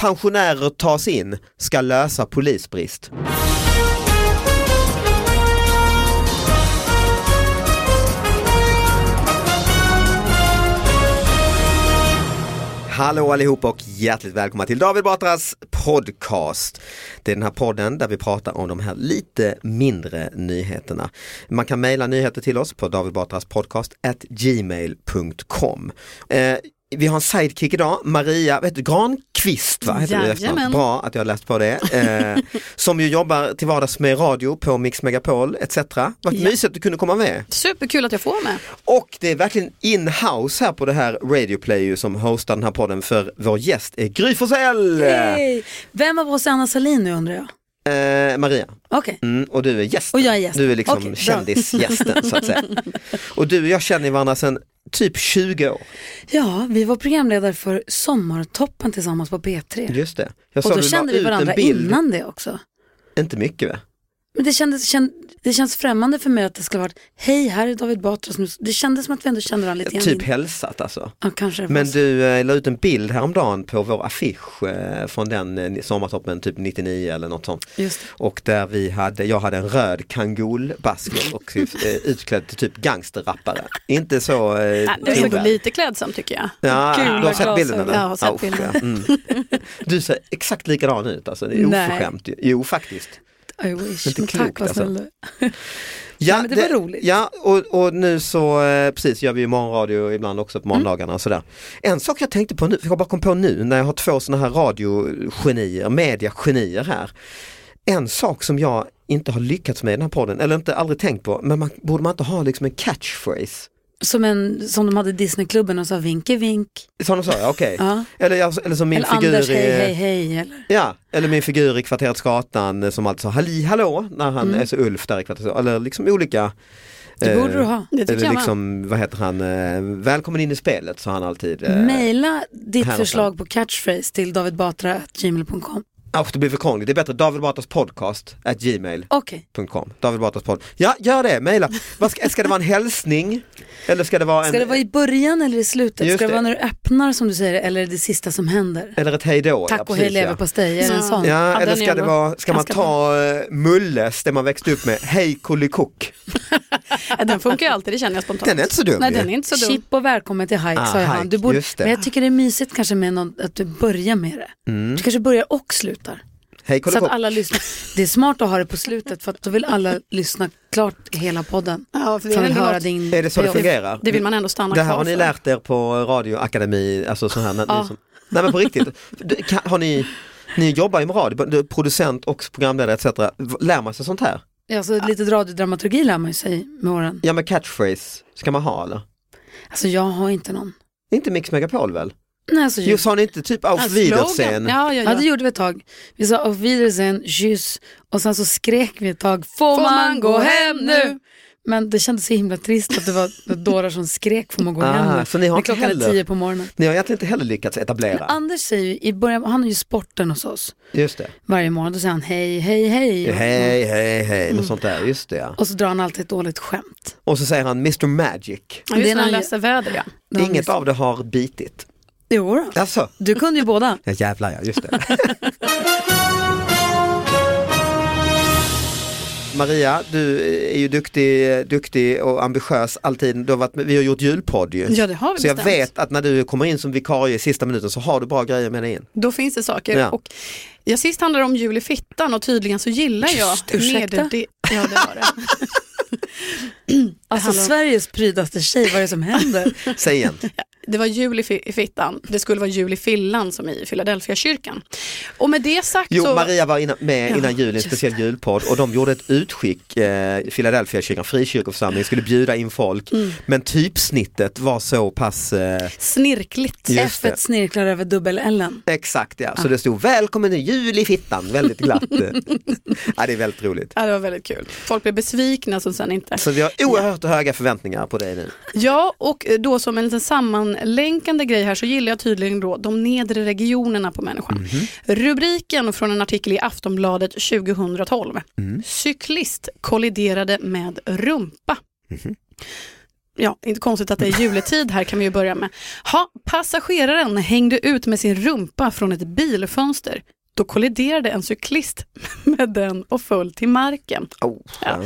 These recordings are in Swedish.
Pensionärer tas in, ska lösa polisbrist. Hallå allihopa och hjärtligt välkomna till David Batras podcast. Det är den här podden där vi pratar om de här lite mindre nyheterna. Man kan mejla nyheter till oss på davidbatraspodcast@gmail.com. Eh, vi har en sidekick idag, Maria vet du, Granqvist, va? Heter det? Jajamän. Bra att jag har läst på det. Eh, som ju jobbar till vardags med radio på Mix Megapol etc. Vad Ja. mysigt att du kunde komma med. Superkul att jag får med. Och det är verkligen in-house här på det här Radioplay ju som hostar den här podden för vår gäst är Gry Forssell! Vem var oss Anna Salin nu undrar jag? Eh, Maria, Okej, mm, och du är gästen. Och jag är gästen. Du är liksom bra. kändisgästen så att säga. Och du och jag känner varandra sedan typ 20 år. ja vi var programledare för Sommartoppen tillsammans på P3. Just det. Jag Och då kände vi varandra bild. innan det också. Inte mycket va? Men det, kändes, känd, det känns främmande för mig att det skulle varit, hej här är David Batras. nu." Det kändes som att vi ändå kände varandra lite grann. Typ hälsat alltså. Ja, kanske det Men så. du eh, la ut en bild häromdagen på vår affisch eh, från den eh, sommartoppen typ 99 eller något sånt. Just det. Och där vi hade, jag hade en röd kangolbasker och eh, utklädd till typ gangsterrappare. Inte så eh, Ja, det är lite klädsamt tycker jag. Ja, Kul du har sett bilden eller? Ja, jag har sett bilden. ja. Mm. Du ser exakt likadan ut alltså, det är Nej. oförskämt. ju. Jo faktiskt. I wish, Inte men tack klokt, vad alltså. snäll är. Ja, Nej, men det var roligt. Ja, och, och nu så, eh, precis, gör vi ju morgonradio ibland också på måndagarna och sådär. En sak jag tänkte på nu, jag bara kom på nu när jag har två sådana här radiogenier, mediagenier här. En sak som jag inte har lyckats med i den här podden, eller inte aldrig tänkt på, men man, borde man inte ha liksom en catchphrase? Som, en, som de hade i Disneyklubben och sa vinke vink. De sa, ja, okej. Ja. Eller, jag- eller som min Eller figur Anders i... hej hej hej. Eller? Ja, eller min figur i Kvarteret Skatan eh, som alltid sa halli hallå när han Mm. är så Ulf där i Kvarteret Eller liksom olika Det eh, borde du ha. Det eller jag liksom, vad heter han, eh, välkommen in i spelet sa han alltid. Eh, Maila ditt förslag på catchphrase till davidbatra.gmail.com. Usch, det blir för krångligt, det är bättre David Batras podcast at gmail.com. David Batras podd. Ja, gör det, mejla. Ska, ska det vara en hälsning? Eller ska det vara en... ska det vara i början eller i slutet? Just Ska det det. vara när du öppnar som du säger eller det sista som händer? Eller ett hejdå. ja, Tack och precis, hej ja. leverpastej, är det en Ja. sån? Ja, Ja, eller ska det vara, ska man ta uh, Mulles, det man växte upp med, hej kullikock. Ja, den funkar ju alltid, det känner jag spontant. Den är inte så dum Nej, den är inte så dum. Chip och välkommen till hike Ah, sa hike, Du borde, men jag tycker det är mysigt kanske med någon, att du börjar med det. Mm. Du kanske börjar och slutar. Hej Så att alla lyssnar. Det är smart att ha det på slutet för att då vill alla lyssna klart hela podden. Ja, för det, är vill höra något- din... Är det så det fungerar? det vill man ändå stanna Det här kvar har ni för. lärt er på radioakademi, alltså så här, när, Ja. ni som, nej men på riktigt, har ni, ni jobbar ju med radio, du är producent och programledare etc. Lär man sig sånt här? Ja, så lite radiodramaturgi lär man ju sig med åren. Ja men catchphrase, ska man ha eller? Alltså jag har inte någon. Inte Mix Megapol väl? Nej, alltså, Jo sa ni inte typ auf Ja, Wiedersehen? slogan. Ja, ja, Ja, det ja. gjorde vi ett tag. Vi sa auf Wiedersehen, tschüss och sen så skrek vi ett tag, får, Får man gå hem nu? Men det kändes så himla trist att det var dårar som skrek får man gå hem Ah, nu. så ni har klockan heller- är tio på morgonen. Ni har egentligen inte heller lyckats etablera. Anders säger ju, i början, han har ju sporten hos oss Just det. varje morgon. Då säger han hej, hej, hej. Hej, hej, hej, Mm. något sånt där, just det ja. Och så drar han alltid ett dåligt skämt. Och så säger han Mr Magic. Ja, Det är just när han läser väder ja. Inget av det har bitit. Jo då. Alltså, Du kunde ju båda. ja jävlar ja, just det. Maria, du är ju duktig, duktig och ambitiös alltid. Du har varit med, vi har gjort julpodd ju. Ja, det har vi Så jag bestämt. vet att när du kommer in som vikarie i sista minuten så har du bra grejer med dig in. Då finns det saker. Ja. Och, ja, sist handlade det om jul i fittan och tydligen så gillar jag Just, ursäkta? neder- Ja, det var det. Alltså Sveriges prydaste tjej, vad är det som händer? Säg igen. Det var jul i i fittan. Det skulle vara jul i fillan som i Philadelphia kyrkan. Och med det sagt Jo, så... Maria var innan, med Ja, innan jul i en speciell julpodd och de gjorde ett utskick, eh, Philadelphia kyrkan, frikyrkoförsamling, skulle bjuda in folk. Mm. Men typsnittet var så pass eh, Snirkligt. Det. F snirklar över dubbel-L. Exakt ja, så det stod välkommen till jul i fittan, väldigt glatt. ja, det är väldigt roligt. Ja, det var väldigt kul. Folk blev besvikna som sen inte... Så vi har oerhört höga förväntningar på dig nu. Ja, och då som en liten sammanlänkande grej här så gillar jag tydligen då de nedre regionerna på människan. Rubriken från en artikel i Aftonbladet 2012. Cyklist kolliderade med rumpa. Ja, inte konstigt att det är juletid här kan vi ju börja med. Ha, passageraren hängde ut med sin rumpa från ett bilfönster. Då kolliderade en cyklist med den och föll till marken. Oh, Ja.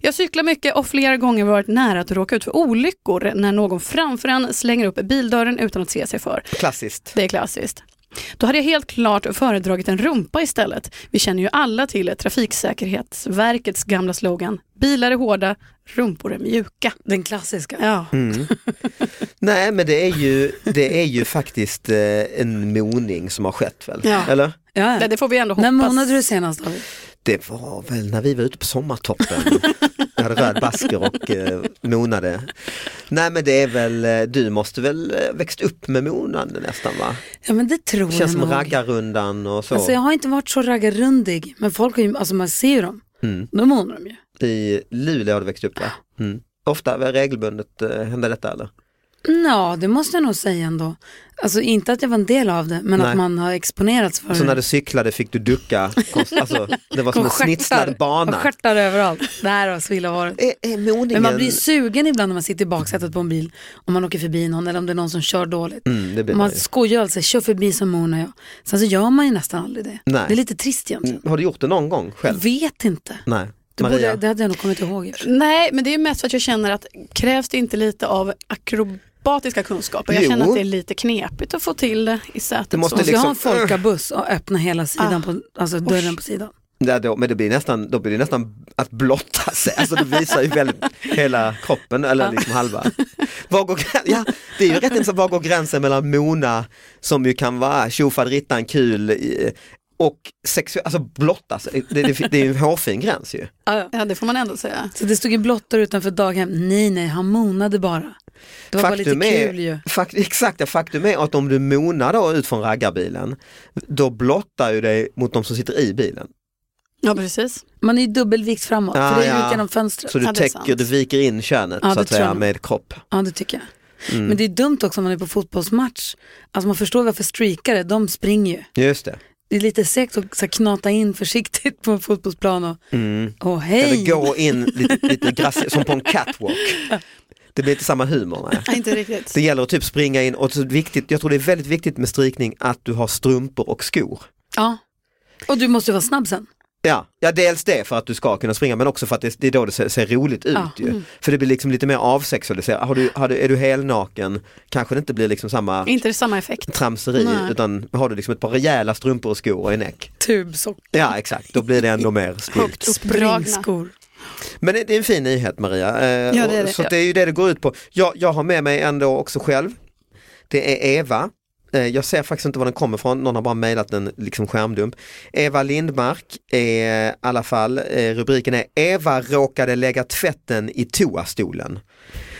Jag cyklar mycket och flera gånger varit nära att råka ut för olyckor när någon framför en slänger upp bildörren utan att se sig för. Klassiskt. Det är klassiskt. Då hade jag helt klart föredragit en rumpa istället. Vi känner ju alla till Trafiksäkerhetsverkets gamla slogan Bilar är hårda, rumpor är mjuka. Den klassiska. Ja, Mm. Nej men det är ju, det är ju faktiskt eh, en moning som har skett väl? Ja. Eller? Ja. det, det får vi ändå När hoppas. månade du senast David? Det var väl när vi var ute på sommartoppen. Jag hade röd basker och eh, monade. Nej men det är väl, eh, du måste väl eh, växt upp med monande nästan va? Ja men det tror Det jag känns som nog. raggarrundan och så. Alltså jag har inte varit så raggarrundig, men folk har ju, alltså man ser ju dem. Mm. Då månar de ju. I Luleå har du växt upp va? Mm. Ofta väl regelbundet eh, händer detta eller? Ja, det måste jag nog säga ändå. Alltså inte att jag var en del av det, men Nej. att man har exponerats för Så när det. du cyklade fick du ducka, alltså, det var som en snitslad bana. Och stjärtar överallt. Där har svilla varit. Är, är moningen... Men man blir sugen ibland när man sitter i baksätet på en bil, om man åker förbi någon eller om det är någon som kör dåligt. Mm, det man skojar alltså, kör förbi så monar jag. Sen så gör man ju nästan aldrig det. Nej. Det är lite trist egentligen. Mm, Har du gjort det någon gång Jag själv? vet inte. Nej. Det, borde, det hade jag nog kommit ihåg. Nej, men det är mest för att jag känner att krävs det inte lite av akrobatiska kunskaper? Jag Jo. känner att det är lite knepigt att få till det i sätet. Det måste liksom- ha en folkabuss och öppna hela sidan, Ah. på, alltså dörren på sidan. Ja, då, men det blir, nästan, då blir det nästan att blotta sig, alltså det visar ju väldigt hela kroppen eller liksom halva. Var går, ja, det är ju rätt intressant, var går gränsen mellan Mona som ju kan vara tjofaderittan kul och sexuell, alltså blotta sig, det, det, det är ju en hårfin gräns ju. Ja, det får man ändå säga. Så det stod ju blottor utanför daghem. Nej, nej, han monade bara. Det var bara lite kul ju. fakt, exakt, ja, faktum är att om du monar då ut från raggarbilen, då blottar ju dig mot de som sitter i bilen. Ja, precis. Man är ju dubbelvikt framåt, Ah, för det är ja. ut genom fönstret. Så du Ja, är täcker, du viker in könet Ja, så att säga med kropp. Ja, det tycker jag. Mm. Men det är dumt också om man är på fotbollsmatch. Alltså man förstår varför streakare, de springer ju. Just det. Det är lite segt att så knata in försiktigt på en fotbollsplan och, Mm. och hej. Eller gå in lite, lite grass, som på en catwalk. Det blir inte samma humor. Nej. Nej, inte riktigt. Det gäller att typ springa in och så viktigt, jag tror det är väldigt viktigt med strykning att du har strumpor och skor. Ja. Och du måste vara snabb sen. Ja, ja dels det för att du ska kunna springa men också för att det, det är då det ser, ser roligt ut Ja. ju. För det blir liksom lite mer avsexualiserat. Har du, har du, är du helnaken kanske det inte blir liksom samma Inte samma effekt. tramseri Nej. utan har du liksom ett par rejäla strumpor och skor och en näck. Tubsock. Ja exakt, då blir det ändå mer uppdragna. Springskor. Men det det är en fin nyhet Maria. Eh, Ja, det är det. Så det är ju det det går ut på. Jag, jag har med mig ändå också själv. Det är Eva. Eh, jag ser faktiskt inte var den kommer ifrån, någon har bara mejlat en liksom skärmdump. Eva Lindmark är eh, i alla fall, eh, rubriken är Eva råkade lägga tvätten i toastolen.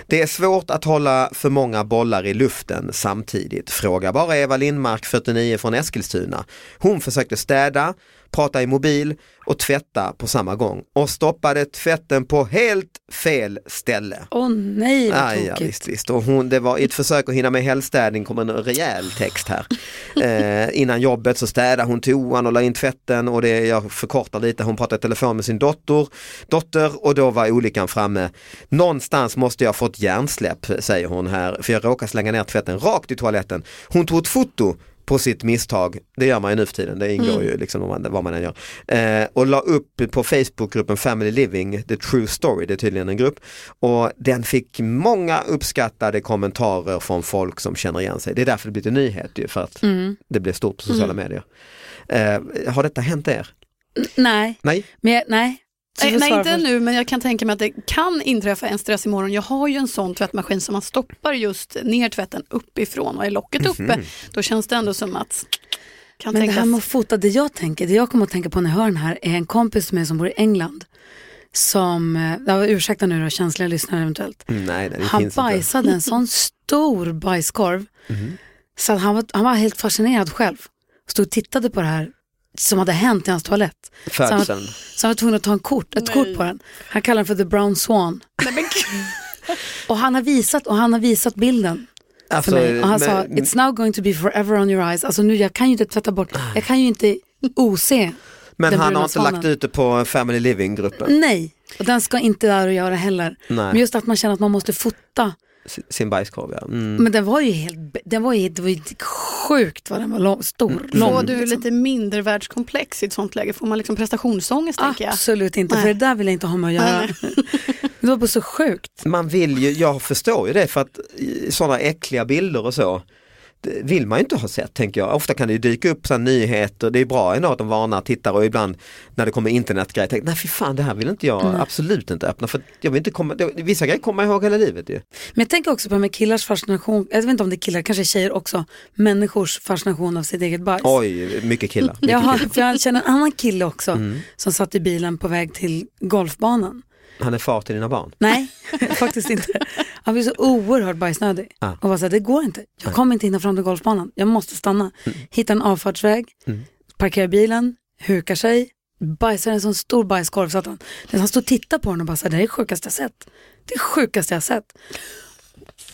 Det är svårt att hålla för många bollar i luften samtidigt. Fråga bara Eva Lindmark, 49 från Eskilstuna. Hon försökte städa prata i mobil och tvätta på samma gång och stoppade tvätten på helt fel ställe. Åh nej vad Aj, ja, tokigt. visst, visst. Och hon, det var i ett försök att hinna med helgstädning kom en rejäl text här. Eh, innan jobbet så städade hon toan och la in tvätten och det, jag förkortar lite, hon pratade i telefon med sin dotter, dotter och då var olyckan framme. Någonstans måste jag fått hjärnsläpp säger hon här för jag råkade slänga ner tvätten rakt i toaletten. Hon tog ett foto på sitt misstag, det gör man ju nu för tiden, det ingår ju liksom vad man, vad man än gör. Eh, och la upp på Facebookgruppen Family Living, The True Story, det är tydligen en grupp. Och den fick många uppskattade kommentarer från folk som känner igen sig. Det är därför det blivit en nyhet ju, för att det blev stort på sociala medier. Eh, har detta hänt er? Nej, Nej? men jag, nej. Nej, nej inte nu, men jag kan tänka mig att det kan inträffa en stress imorgon. Jag har ju en sån tvättmaskin som man stoppar just ner tvätten uppifrån och är locket uppe. Då känns det ändå som att kan Men det tänkas. här med att fota, det jag tänker, det jag kommer att tänka på när jag hör den här är en kompis med som bor i England. Som, eh, ja, ursäkta nu då, känsliga lyssnare eventuellt. Mm, Nej, det Han finns inte. bajsade en sån stor bajskorv. Så att han, var, han var helt fascinerad själv. Stod och tittade på det här som hade hänt i hans toalett. Så han, så han var tvungen att ta en kort, ett kort på den. Han kallar den för the brown swan. och han har visat, och han har visat bilden för Alltså, mig. Och han sa, men- it's now going to be forever on your eyes. Alltså nu, jag kan ju inte tvätta bort, jag kan ju inte ose men den han har inte svanen. lagt ut det på Family Living-gruppen, Nej, och den ska inte där att göra heller. Nej. Men just att man känner att man måste fota. Sin bajskorv. Ja. Mm. Men den var ju helt, den var ju, det var ju sjukt vad den var lång, stor. Lång, Får du liksom. lite mindre världskomplex i ett sånt läge? Får man liksom prestationsångest tänker jag? Absolut inte, för Nej. det där vill jag inte ha med att göra. det var bara så sjukt. Man vill ju, jag förstår ju det för att sådana äckliga bilder och så vill man ju inte ha sett tänker jag. Ofta kan det ju dyka upp så här nyheter, det är bra ändå att de varnar tittare och ibland när det kommer internetgrejer, tänker nej fy fan det här vill inte jag absolut inte öppna för jag vill inte komma, vissa grejer kommer jag ihåg hela livet ju. Men jag tänker också på med killars fascination, jag vet inte om det är killar, kanske tjejer också, människors fascination av sitt eget bajs. Oj, mycket killar. Mycket Jag, har, killar. jag känner en annan kille också Mm. som satt i bilen på väg till golfbanan. Han är far till dina barn. Nej, faktiskt inte. Han blev så oerhört bajsnödig Ah. och var så här, det går inte. Jag kommer inte hinna fram till golfbanan. Jag måste stanna. Mm. Hitta en avfartsväg, parkera bilen, hukar sig, bajsar en sån stor bajskorv så att han, han står och tittar på den och bara så här, det här är det sjukaste jag sett. Det är det sjukaste jag sett.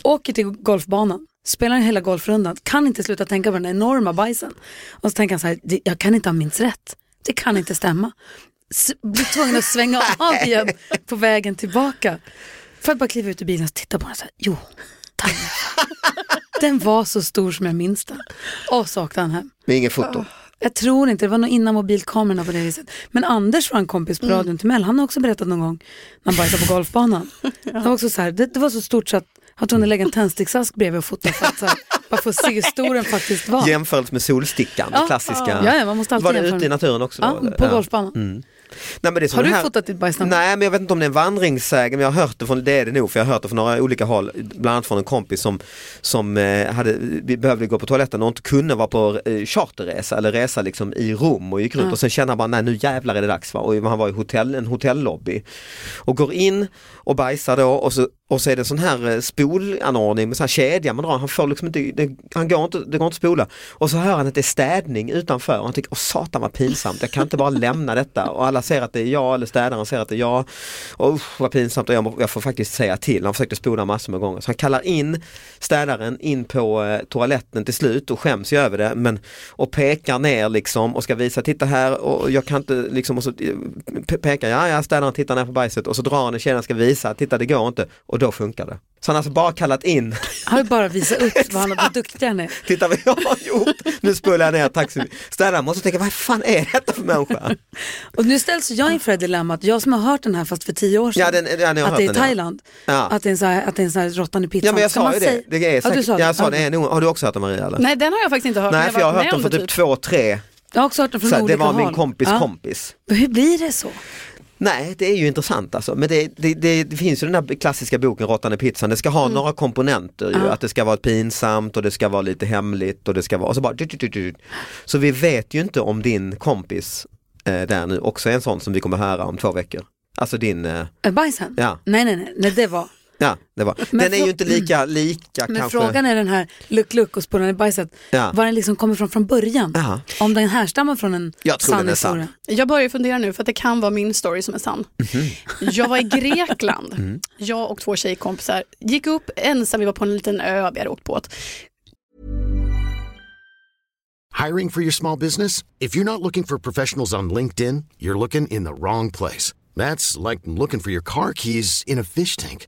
Åker till golfbanan, spelar hela golfrundan, kan inte sluta tänka på den enorma bajsen. Och så tänker han så här, "Det- jag kan inte ha minst rätt. Det kan inte stämma. S- blir tvungen att svänga av igen på vägen tillbaka. För att bara kliva ut ur bilen och titta på den så här, jo, tack. Den var så stor som jag minns den. Och så åkte han hem. Men ingen foto. Jag tror inte, det var nog innan mobilkamerorna på det viset. Men Anders var en kompis på radion till Mell, han har också berättat någon gång när han bajsade på golfbanan. Det, var också så här, det, det var så stort så att han tvungen att lägga en tändsticksask bredvid och fota för att så här, bara få se hur stor den faktiskt var. Jämförelse med solstickan, Ja. klassiska. Ja, ja, man måste alltid Var det ute i med- naturen också? Ja, då, på eller? golfbanan. Mm. Nej, men det Har du här... fotat ditt bajs någon? Nej men jag vet inte om det är en vandringssägen, men jag har hört det från, det är det nog, för jag har hört det från några olika håll, bland annat från en kompis som, som eh, hade, behövde gå på toaletten och inte kunde vara på eh, charterresa eller resa liksom i Rom och gick runt och sen kände han bara, nej nu jävlar är det dags va, och han var i hotell, en hotellobby och går in och bajsar då och så, och så är det en sån här eh, spolanordning med sån här kedja man drar, han får liksom inte, det, han går inte, det går inte att spola. Och så hör han att det är städning utanför och han tycker, åh satan vad pinsamt, jag kan inte bara lämna detta. Och alla ser att det är jag eller städaren ser att det är jag. Och usch vad pinsamt och jag, jag får faktiskt säga till, han försökte spola massor med gånger. Så han kallar in städaren in på eh, toaletten till slut och skäms ju över det men och pekar ner liksom och ska visa, titta här och jag kan inte liksom och så eh, pekar, ja ja städaren tittar ner på bajset. Och så drar han i kedjan och ska visa, titta det går inte. Och då funkar det. Så han har alltså bara kallat in, Han vill bara visa upp vad han har vad duktig han är. titta vad jag har gjort, nu spolar jag ner, tack så mycket. Städaren måste tänka, vad fan är detta för människa? Och nu ställs jag inför det dilemmat, jag som har hört den här fast för tio år sedan, Ja, den, ja, ni har att det är i den, ja. Thailand, Ja. att det är en sån här, att det är en sån här råttan i pizzan. Ja men jag Ska sa ju det, det är Ja, säkert, du sa det. jag sa det Ja. är nog, har du också hört det Maria eller? Nej, den har jag faktiskt inte hört. Nej för jag har hört om för det typ två, tre, Jag har också hört den från så här, det olika var min håll. kompis Ja. kompis. Men Hur blir det så? Nej, det är ju intressant alltså. Men det, det, det, det finns ju den där klassiska boken Råttan i pizzan. Det ska ha några komponenter ju. Mm. Att det ska vara pinsamt och det ska vara lite hemligt och det ska vara och så bara... Så vi vet ju inte om din kompis eh, där nu också är en sån som vi kommer höra om två veckor. Alltså din, eh, Äh, bajsen? ja. Nej, nej, nej, nej, det var. Ja, det var. Men Den är ju inte lika, lika Men kanske. frågan är den här luck luck och spolarna i bajset, Ja. var den liksom kommer från från början. Jaha. Om den härstammar från en Jag tror sann den är sann. historia. Jag börjar fundera nu för att det kan vara min story som är sann. Jag var i Grekland. Jag och två tjejkompisar gick upp ensam, vi var på en liten ö, vi hade åkt båt. Hiring for your small business? If you're not looking for professionals on LinkedIn, you're looking in the wrong place. That's like looking for your car keys in a fish tank.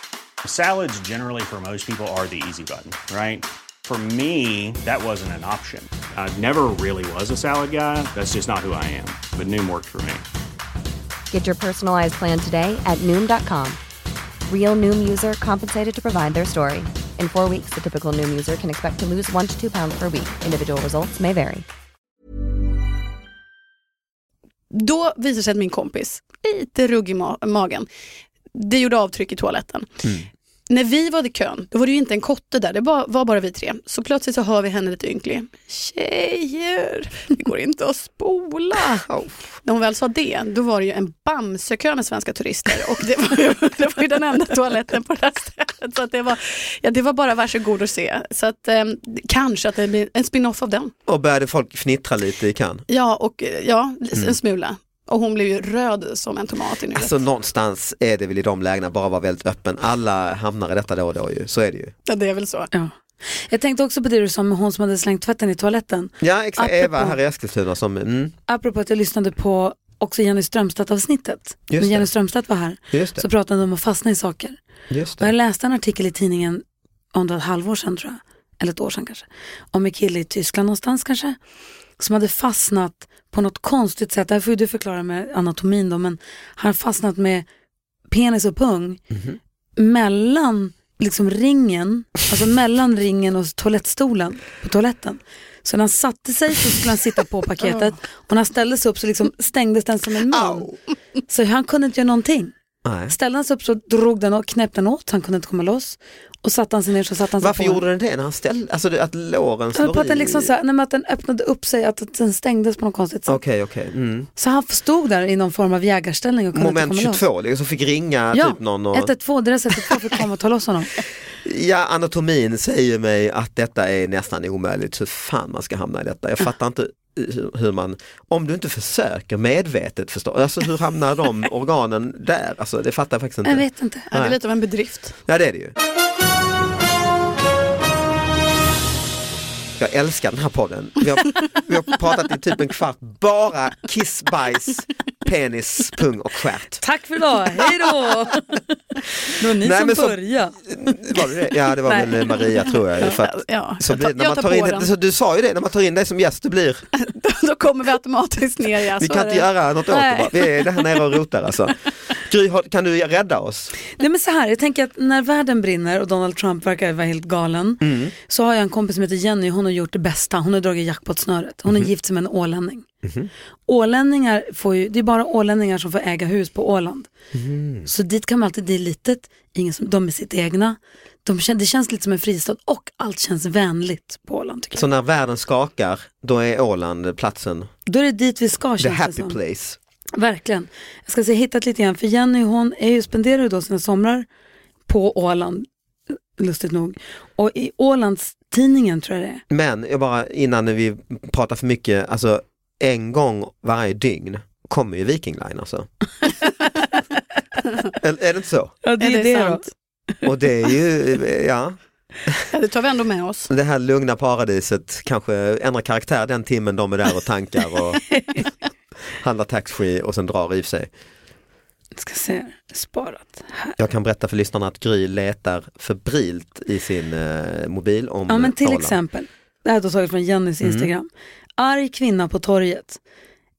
Salads, generally, for most people, are the easy button, right? For me, that wasn't an option. I never really was a salad guy. That's just not who I am. But Noom worked for me. Get your personalized plan today at Noom.com. Real Noom user compensated to provide their story. In four weeks, the typical Noom user can expect to lose one to two pounds per week. Individual results may vary. Då visade det sig att min kompis, lite rugg i ma- magen, det gjorde avtryck i toaletten. När vi var i kön, då var det ju inte en kotte där, det var, var bara vi tre. Så plötsligt så hör vi henne lite ynklig. Tjejer, det går inte att spola. När hon väl sa det, då var det ju en Bamsekö med svenska turister och det var ju, det var ju den enda toaletten på det här stället. Så att det, var, ja, det var bara varsågod och se. Så att, eh, kanske att det blir en spin-off av den. Och började folk fnittra lite i kan. Ja, och ja, en smula. Och hon blev ju röd som en tomat i nuet. Alltså någonstans är det väl i de lägena bara vara väldigt öppen. Alla hamnar i detta då och då ju, så är det ju. Ja, det är väl så. Ja. Jag tänkte också på det du sa med hon som hade slängt tvätten i toaletten. Ja exakt, Apropå- Eva här i Eskilstuna som, mm, Apropå att jag lyssnade på också Jenny Strömstedt-avsnittet. Just När. Jenny Strömstedt var här just det. så pratade de om att fastna i saker. Just Och jag läste en artikel i tidningen om det var ett halvår sedan tror jag, eller ett år sedan kanske, om en kille i Tyskland någonstans kanske, som hade fastnat på något konstigt sätt, det här får ju du förklara med anatomin då, men han fastnat med penis och pung Mhm. mellan liksom ringen, alltså mellan ringen och toalettstolen på toaletten. Så när han satte sig så skulle han sitta på paketet och när han ställde sig upp så liksom stängdes den som en mun. Så han kunde inte göra någonting. Nej. Ställde han sig upp så drog den och knäppte den åt, han kunde inte komma loss. Och satte han sig ner så satte han sig Varför på gjorde den det när han ställde, alltså det, att låren slår att den liksom så här, nej, men att den öppnade upp sig, att att den stängdes på något konstigt sätt. Okej, okej. Mm. Så han stod där i någon form av jägarställning och kunde Moment inte komma 22, liksom fick ringa loss. Ja, typ någon och... 112, deras 112 fick komma och ta loss honom. Ja, anatomin säger mig att detta är nästan omöjligt, hur fan man ska hamna i detta. Jag fattar inte hur- man, om du inte försöker medvetet förstå, alltså hur hamnar de organen där? Alltså det fattar jag faktiskt inte. Jag vet inte. Det är lite av en bedrift. Ja det är det ju. Jag älskar den här podden. Vi har, vi har pratat i typ en kvart bara kiss, bajs, penis, pung och stjärt. Tack för idag, hej då! Det var ni Nej, som men så- började. Var det det? Ja det var Nej. väl Maria tror jag. För att, Ja, så jag blir, tar, det när man jag tar in, den. så du sa ju det, när man tar in dig som gäst, det blir, Då kommer vi automatiskt ner. Ja, vi kan inte det. göra något åt det Nej. bara. Vi är där nere och rotar alltså. Gry, kan du rädda oss? Nej men så här, jag tänker att när världen brinner och Donald Trump verkar vara helt galen så har jag en kompis som heter Jenny, hon har gjort det bästa, hon har dragit jackpot-snöret. Hon är gift med en ålänning. Ålänningar får ju, det är bara ålänningar som får äga hus på Åland. Så dit kan man alltid, det är litet, ingen som, de är sitt egna. De, det känns lite som en fristad och allt känns vänligt på Åland. Så när världen skakar, då är Åland platsen, Då är det dit vi ska the känns det happy som. place. Verkligen. Jag ska säga hittat lite grann, för Jenny hon är ju, spenderar ju då sina somrar på Åland, lustigt nog. Och i Ålands tidningen tror jag det är. Men jag bara innan vi pratar för mycket, alltså en gång varje dygn kommer ju Viking Line alltså. Eller är det inte så? Ja, Är det sant? Och det är ju, ja, Ja, det tar vi ändå med oss. det här lugna paradiset kanske ändrar karaktär den timmen de är där och tankar och handlar taxfree och sen drar i sig. Ska se, sparat här. Jag kan berätta för lyssnarna att Gry letar febrilt i sin eh, mobil om Ja men till Åland. exempel, det här är då taget från Jennys Mm. Instagram. Arg kvinna på torget.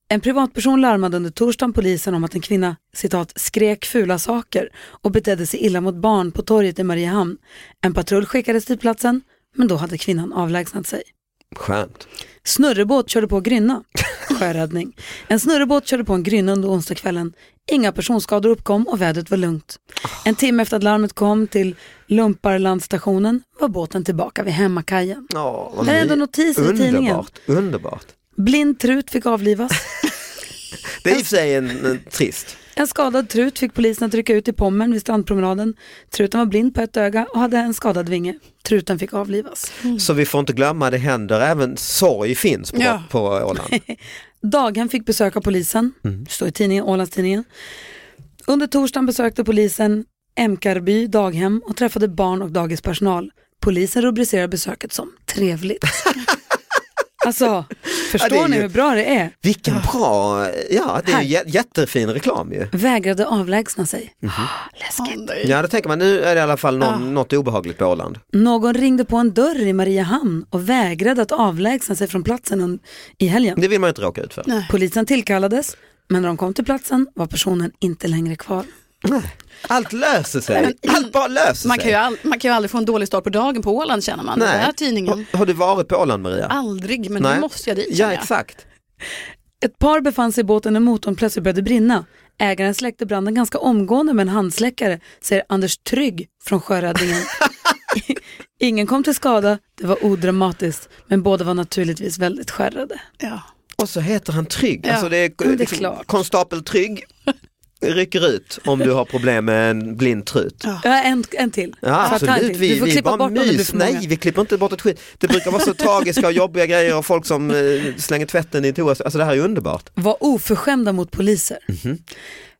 En privatperson larmade under torsdagen polisen om att en kvinna citat, skrek fula saker och betedde sig illa mot barn på torget i Mariehamn. En patrull skickades till platsen, men då hade kvinnan avlägsnat sig. Skönt. Snurrebåt körde på grynna. Sjöräddning. En snurrebåt körde på en grynna under onsdagskvällen. Inga personskador uppkom och vädret var lugnt. En timme efter att larmet kom till Lumparlandstationen var båten tillbaka vid hemmakajen. Vad Det är ändå notiser i tidningen. Underbart, underbart. Blind trut fick avlivas. Det är i och för sig en, en trist. En skadad trut fick polisen att rycka ut i Pommern vid strandpromenaden. Truten var blind på ett öga och hade en skadad vinge. Truten fick avlivas. Så vi får inte glömma, det händer även sorg finns på, Ja. på Åland. Daghem fick besöka polisen, Mm. står i tidningen, Ålandstidningen. Under torsdagen besökte polisen Emkarby daghem och träffade barn och dagispersonal. Polisen rubricerar besöket som trevligt. alltså, förstår Ja, ni ju- hur bra det är? Vilken bra, ja det är Här. ju jä- jättefin reklam ju. Vägrade avlägsna sig. Mhm. Läskigt. Ja, då tänker man nu är det i alla fall någon, något obehagligt på Åland. Någon ringde på en dörr i Mariehamn och vägrade att avlägsna sig från platsen i helgen. Det vill man inte råka ut för. Polisen tillkallades, men när de kom till platsen var personen inte längre kvar. Allt löser sig, allt bara löser Man kan, sig. ju all, man kan ju aldrig få en dålig start på dagen på Åland känner man. Den här tidningen, Har, har du varit på Åland Maria? aldrig, men Nej. nu måste jag dit. Ja exakt. Ett par befann sig i båten när motorn plötsligt började brinna. Ägaren släckte branden ganska omgående med en handsläckare, säger Anders Trygg från Sjöräddningen. Ingen kom till skada, det var odramatiskt, men båda var naturligtvis väldigt skärrade. Ja. Och så heter han Trygg, Ja, alltså det är, det är liksom, klart. konstapel Trygg rycker ut om du har problem med en blind trut. Ja, en, en till. Ja, absolut, vi, vi bara mys. Nej, vi klipper inte bort ett skit. Det brukar vara så tragiska och jobbiga grejer och folk som eh, slänger tvätten i toa. Alltså det här är underbart. var oförskämda mot poliser. Mhm.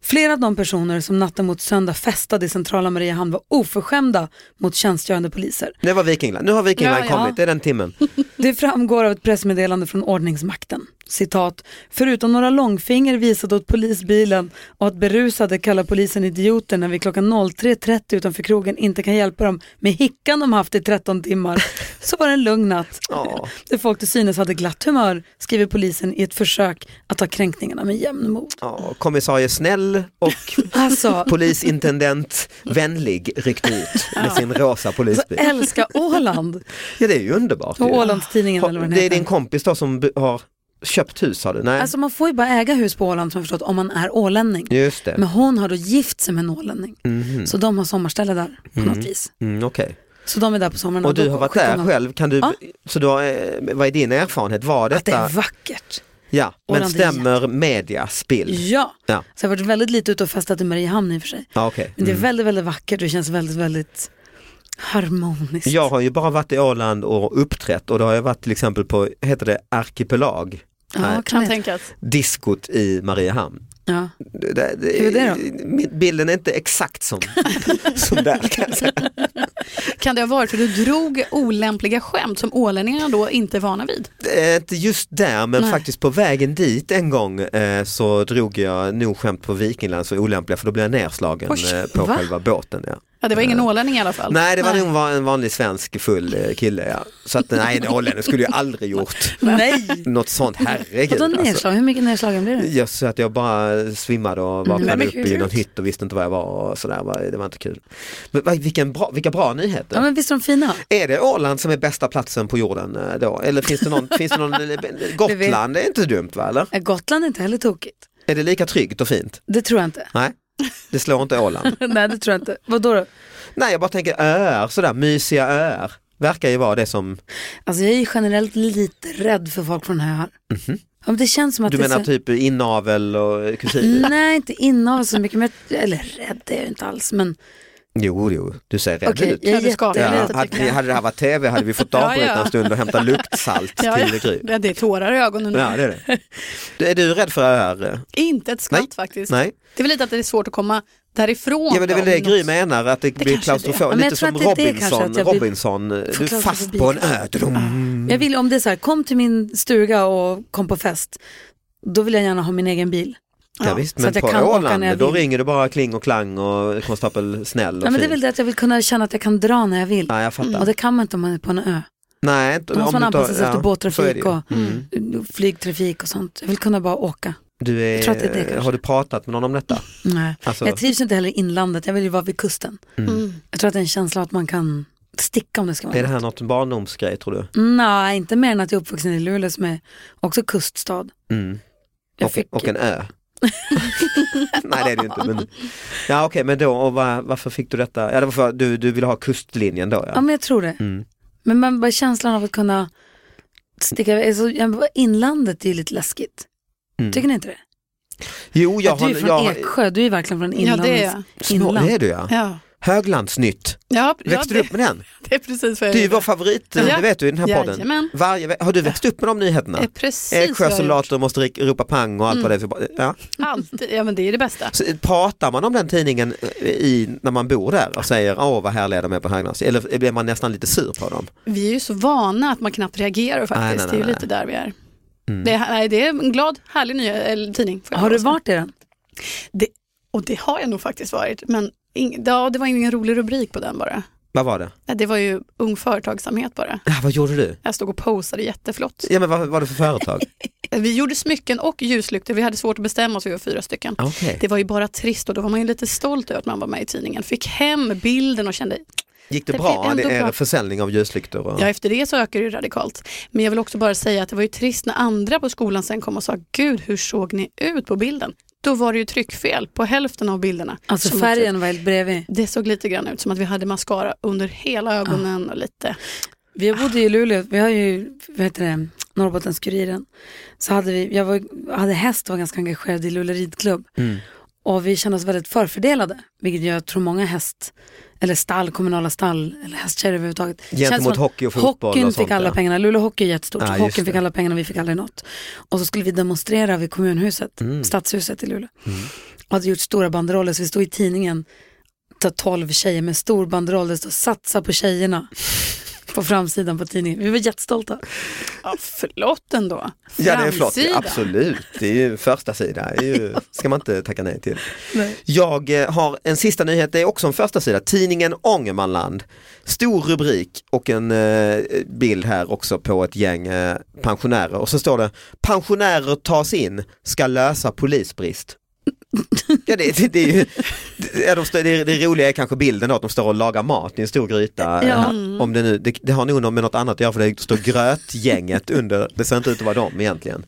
Flera av de personer som natten mot söndag festade i centrala Mariehamn var oförskämda mot tjänstgörande poliser. Det var Vikingland. Nu har Vikingland Ja, ja. kommit, det är den timmen. Det framgår av ett pressmeddelande från ordningsmakten. Citat, förutom några långfinger visade åt polisbilen och att berusade kallar polisen idioter när vi klockan 03.30 utanför krogen inte kan hjälpa dem med hickan de haft i 13 timmar. Så var det en lugn natt. Ja. Där folk till synes hade glatt humör, skriver polisen i ett försök att ta kränkningarna med jämnmod. Ja, kommissarie Snäll och Alltså, polisintendent Vänlig ryckte ut med sin rosa polisbil. älska Åland. Ja det är ju underbart. Och. Ålandstidningen eller vad den Det är heter. din kompis då som har köpt hus har du? Nej, Alltså man får ju bara äga hus på Åland som jag förstått om man är ålänning. just det. Men hon har då gift sig med en ålänning. Mhm. Så de har sommarställe där på Mm. något vis. Mm, Okej. Så de är där på sommaren. Och då du har varit där själv, kan du, Ja. så du har, eh, vad är din erfarenhet? Var Att det detta, är vackert. Ja, men stämmer medias bild? Ja. Ja, Så jag har varit väldigt lite ute och festat i Mariehamn i och för sig. ja okej. Men det är Mm. väldigt, väldigt vackert och det känns väldigt, väldigt harmoniskt. Jag har ju bara varit i Åland och uppträtt och då har jag varit till exempel på, heter det Arkipelag? Ja, kan tänkas. diskot i Mariehamn. Ja. Det, det, Hur är det min- Bilden är inte exakt som, som där kan jag säga. Kan det ha varit för du drog olämpliga skämt som ålänningarna då inte är vana vid? Inte just där men Nej. faktiskt på vägen dit en gång eh, så drog jag nog skämt på Vikingland så olämpliga för då blev jag nerslagen Oj, eh, på va? själva båten. Ja. Ja, det var ingen ålänning i alla fall. Nej det var nog var en vanlig svensk full eh, kille ja. Så att nej en ålänning skulle jag aldrig gjort Nej! något sånt, herregud. Vadå Alltså. nedslag? Hur mycket nedslagen blir det? Ja, så att jag bara svimmade och vaknade Mm, upp i någon hytt och visste inte var jag var och sådär. Det var inte kul. Men vilken bra, vilka bra nyheter. Ja men visst är de fina? Är det Åland som är bästa platsen på jorden eh, då? Eller finns det någon, finns det någon Gotland är inte dumt va eller? Eh, Gotland är inte heller tokigt. Är det lika tryggt och fint? Det tror jag inte. Nej, det slår inte Åland. Nej det tror jag inte. Vadå då? Nej, jag bara tänker öar, sådär mysiga öar. Verkar ju vara det som, Alltså jag är ju generellt lite rädd för folk från öar. Ja, men det känns som att du menar så... typ inavel och kusiner? Nej, inte inavel så mycket, men eller rädd är jag inte alls. Men Jo, jo, du ser rädd okej, ut. jag är Ja. Ja, hade, hade det här varit tv hade vi fått Ja, avbryta ja. en stund och hämta luktsalt Ja, till ja. Gry. Det, det är tårar i ögonen nu. Ja, det är det. Du, Är du rädd för öar? Inte ett skvatt Nej. faktiskt. Nej, Det är väl lite att det är svårt att komma därifrån. ja, men det är väl det Gry menar, att det, blir det. klaustrofobiskt, Ja, men jag lite som Robinson, blir- Robinson, du är fast på en ö. Dum. Jag vill om det är så här, kom till min stuga och kom på fest. Då vill jag gärna ha min egen bil. Ja, visst, så men att jag på Åland då vill. ringer du bara kling och klang och konstapel snäll och Ja, men det är väl det att jag vill kunna känna att jag kan dra när jag vill. Ja, jag fattar. Och det kan man inte om man är på en ö. Nej, Då måste om man anpassa sig ja, efter båttrafik det och Mm. flygtrafik och sånt. Jag vill kunna bara åka. Du Jag tror att det är det är, kanske. har du pratat med någon om detta? Nej. Alltså- Jag trivs inte heller i inlandet, jag vill ju vara vid kusten. Mm. Jag tror att det är en känsla att man kan sticka om det ska vara Är det här något. barndomsgrej tror du? Nej, inte mer än att jag är uppvuxen i Luleå som är också kuststad. Mm. Jag Och, fick- och en ö? Nej det är det inte. Men... Ja okej men då, och var, varför fick du detta? Ja det var för att du, du ville ha kustlinjen då ja. Ja, men jag tror det. Mm. Men man, bara känslan av att kunna sticka iväg. Alltså, inlandet är ju lite läskigt. Mm. Tycker ni inte det? Jo jag du är har... från jag, Eksjö, du är verkligen från Ja, inlandets det är jag. Inland. det är du ja. Ja, Höglandsnytt. ja, ja Växte det, du upp med den? det är precis vad jag Det är vår favorit, Ja. det vet du i den här podden. Jajamän. Varje, ve- har du växt upp med de nyheterna? Det är precis. Eksjösoldater måste rik- ropa pang och allt Mm. vad det är för... Ja. Alltid, ja men det är det bästa. Så, eh, pratar man om den tidningen eh, i, när man bor där och säger åh vad härliga de är på Höglands? Eller blir man nästan lite sur på dem? Vi är ju så vana att man knappt reagerar faktiskt. Nej, nej, det är ju nej, lite där vi är. Mm. Det, nej, det är en glad, härlig nya, eller, tidning. Har du varit i den? Det, och det har jag nog faktiskt varit. Men ja, det var ingen rolig rubrik på den bara. Vad var det? Det var ju ung företagsamhet bara. Ja, vad gjorde du? Jag stod och posade jätteflott. Ja men vad var det för företag? Vi gjorde smycken och ljuslyktor. Vi hade svårt att bestämma oss, vi var fyra stycken. Okej. Det var ju bara trist och då var man ju lite stolt över att man var med i tidningen. Fick hem bilden och kände, Gick det Det bra? Det är bra. försäljning av ljuslyktor? Och... ja efter det så ökade det radikalt. Men jag vill också bara säga att det var ju trist när andra på skolan sen kom och sa, gud hur såg ni ut på bilden? Då var det ju tryckfel på hälften av bilderna. Alltså Som färgen var helt bredvid. Det såg lite grann ut som att vi hade mascara under hela ögonen och lite. Vi bodde i Luleå, vi har ju, vad heter det, Norrbottens-Kuriren. Så hade vi, jag var, hade häst och var ganska engagerad i Luleå ridklubb. Mm. Och vi kände oss väldigt förfördelade, vilket jag tror många häst, eller stall, kommunala stall, eller hästtjejer överhuvudtaget. Gentemot hockey och fotboll Hockeyn och sånt, fick alla ja. pengarna, Luleå Hockey är jättestort, just hockeyn fick alla pengarna, vi fick aldrig något. Och så skulle vi demonstrera vid kommunhuset, Mm. stadshuset i Luleå. Och hade gjort stora banderoller, så vi stod i tidningen, ta 12 tjejer med stor banderoll, det står satsa på tjejerna. På framsidan på tidningen. Vi var jättestolta. Ja, förlåt ändå. Ja det är flott, Framsida. absolut. Det är ju första sida, det ju, ska man inte tacka nej till. Jag eh, har en sista nyhet, det är också en första sida. Tidningen Ångermanland. Stor rubrik och en eh, bild här också på ett gäng eh, pensionärer och så står det Pensionärer tas in, ska lösa polisbrist. Ja, det, det, det, är ju, det, det, det roliga är kanske bilden då att de står och lagar mat i en stor gryta. Ja. Om det, nu, det, det har nog med något annat att göra för det står grötgänget under, det ser inte ut att vara dem egentligen.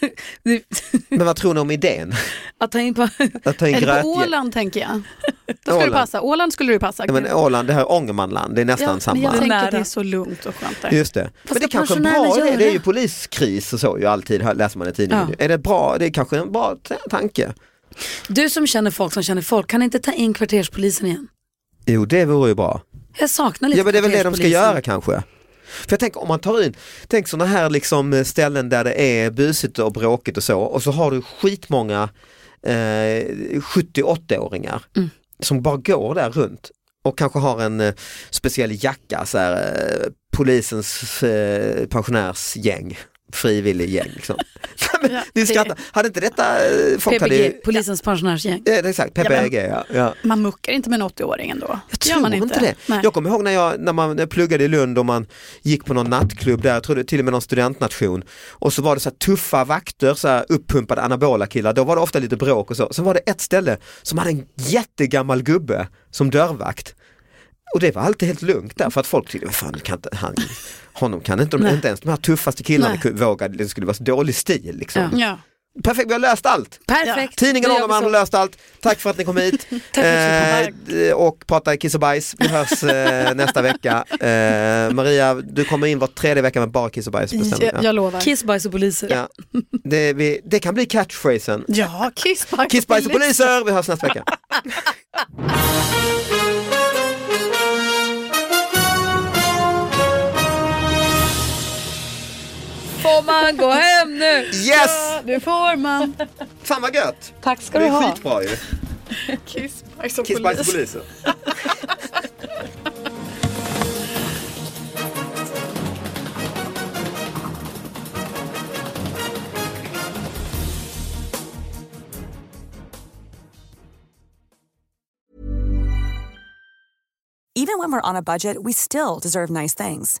Det- Men vad tror ni om idén? Att ta in på... Att ta in Eller på? Åland tänker jag. Då skulle Åland. det passa. Åland skulle det passa. Ja, men Åland, det här är Ångermanland, det är nästan Ja, samma. men jag Det är tänker att det är så lugnt och skönt där. Just det. Men det är kanske en bra idé, det är ju poliskris och så ju alltid, läser man i tidningen. Ja. Är det bra, det är kanske en bra tanke. Du som känner folk som känner folk, kan inte ta in kvarterspolisen igen? Jo det vore ju bra. Jag saknar lite Ja men det är väl det de ska göra kanske. För jag tänker om man tar in, tänk sådana här liksom ställen där det är busigt och bråkigt och så och så har du skitmånga eh, 70-80-åringar Mm. som bara går där runt och kanske har en eh, speciell jacka, så här, eh, polisens eh, pensionärsgäng, frivillig gäng. Liksom. Ja, Ni det- skrattar, hade inte detta eh, folk hade PPG, polisens pensionärsgäng. Ja, det exakt, PPG ja. ja. Man muckar inte med en 80-åring ändå. Jag tror man inte det. Nej. Jag kommer ihåg när jag, när man när jag pluggade i Lund och man gick på någon nattklubb där, jag tror det till och med någon studentnation och så var det så här tuffa vakter, så här uppumpade anabola killar, då var det ofta lite bråk och så. Sen var det ett ställe som hade en jättegammal gubbe som dörrvakt. Och det var alltid helt lugnt där för att folk tyckte, vad fan kan inte han, honom kan inte, de, inte ens de här tuffaste killarna Nej. kunde- våga, det skulle vara så dålig stil liksom. Ja. Ja. Perfekt, vi har löst allt! Perfekt. Tidningen Ångerman har löst allt. Tack för att ni kom hit eh, och pratar kiss och bajs. Vi hörs eh, nästa vecka. Eh, Maria, du kommer in var tredje vecka med bara kiss och bajs. bestämmer. Jag, jag lovar. Kiss, bajs och poliser. Ja. Det, vi, det kan bli catchphrasen. Ja, kiss, bajs, Kiss, bajs och poliser. Vi hörs nästa vecka. Får man gå hem nu? Yes! Det får man. Fan vad gött! Tack ska Det du är ha. skitbra ju. Kiss, bajs och Kiss, bajs och polis. poliser. Even when we're on a budget, we still deserve nice things.